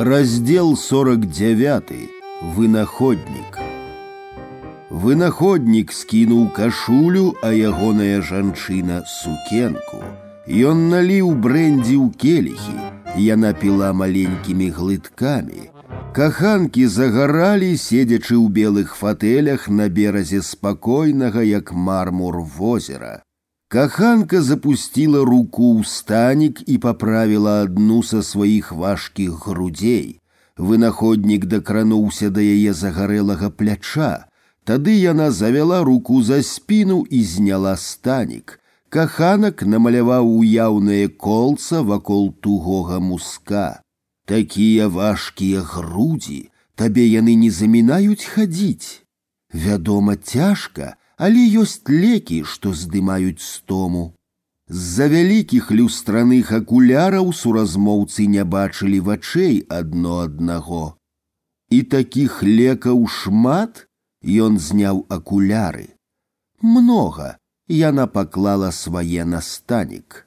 Раздел 49. Вынаходнік. Вынаходнік скінуў кашулю, а ягоная жанчына сукенку. Ён наліў брэндзі ў келихі. Яна піла маленькімі глыткамі. Каханкі загаралі, седзячы ў белых фатэлях на беразе спакойнага, як мармур возера. Каханка запустила руку ў станік і поправила одну са сваіх важкіх грудзей. Вынаходнік дакрануўся да яе загарэлага пляча. Тады яна завяла руку за спину і зняла станік. Каханак намаляваў уяўнае колца вакол тугога муска. Такія важкія грудзі, табе яны не замінаюць хадзіць. Вядома, цяжка, але ёсць лекі, што здымаюць стому. З-за вялікіх люстраных акуляраў суразмоўцы не бачылі вачэй адно аднаго. І такіх лекаў шмат ён зняў акуляры. Многа яна паклала свае настанік.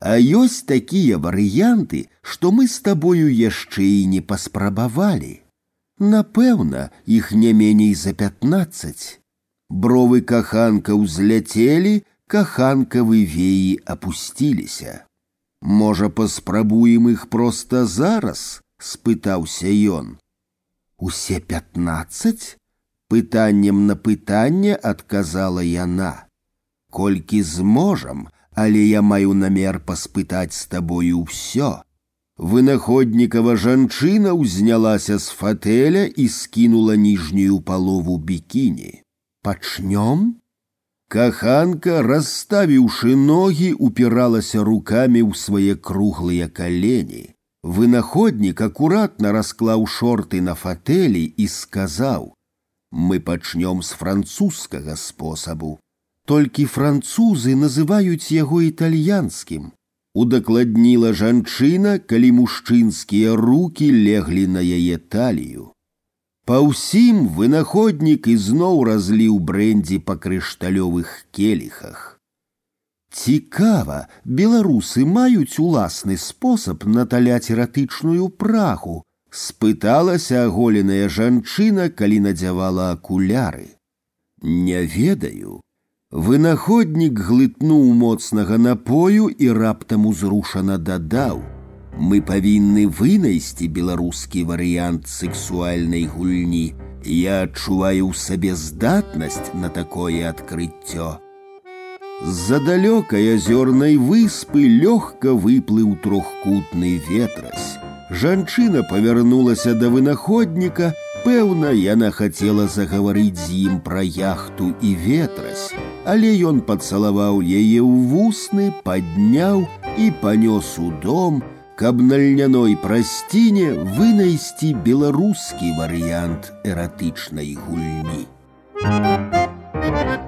А ёсць такія варыянты, што мы з табою яшчэ і не паспрабавалі. Напэўна, іх не меней за пятнаццаць. Бровы каханка ўзляцелі, каханкавы веі апусціліся. Можа, паспрабуем іх проста зараз, спытаўся ён. Усе пятнаццаць? Пытаннем на пытанне адказала яна. Колькі зможам, але я маю намер паспытаць з табою ўсё. Вынаходнікава жанчына ўзнялася з фатэля і скінула ніжнюю палову бікіні. Пачнём? Каханка, расставіўшы ногі, упіралася рукамі ў свае круглыя калені. Вынаходнік акуратна расклаў шорты на фатэлі і сказаў: « Мы пачнём з французскага спосабу. Толькі французы называюць яго італьянскім. Удакладніла жанчына, калі мужчынскія руки леглі на яе талію. Па ўсім вынаходнік ізноў разліў брэндзі па крышталёвых келіхах. Цікава, беларусы маюць уласны спосаб наталяць эратычную праху, спыталася аголеная жанчына, калі надзявала акуляры. Не ведаю. Вынаходнік глытнуў моцнага напою і раптам узрушана дадаў: мы павінны вынайсці беларускі варыянт сексуальнай гульні. Я адчуваю ў сабе здатнасць на такое адкрыццё. З-за далёкай азёрнай выспы лёгка выплыў трохкутны ветразь. Жанчына павярнулася да вынаходніка, пэўна, яна хацела загаварыць з ім пра яхту і ветразь, але ён пацалаваў яе ў вусны, падняў і панёс у дом, каб на льняной прасціне вынайсці беларускі варыянт эратычнай гульні. Thank you.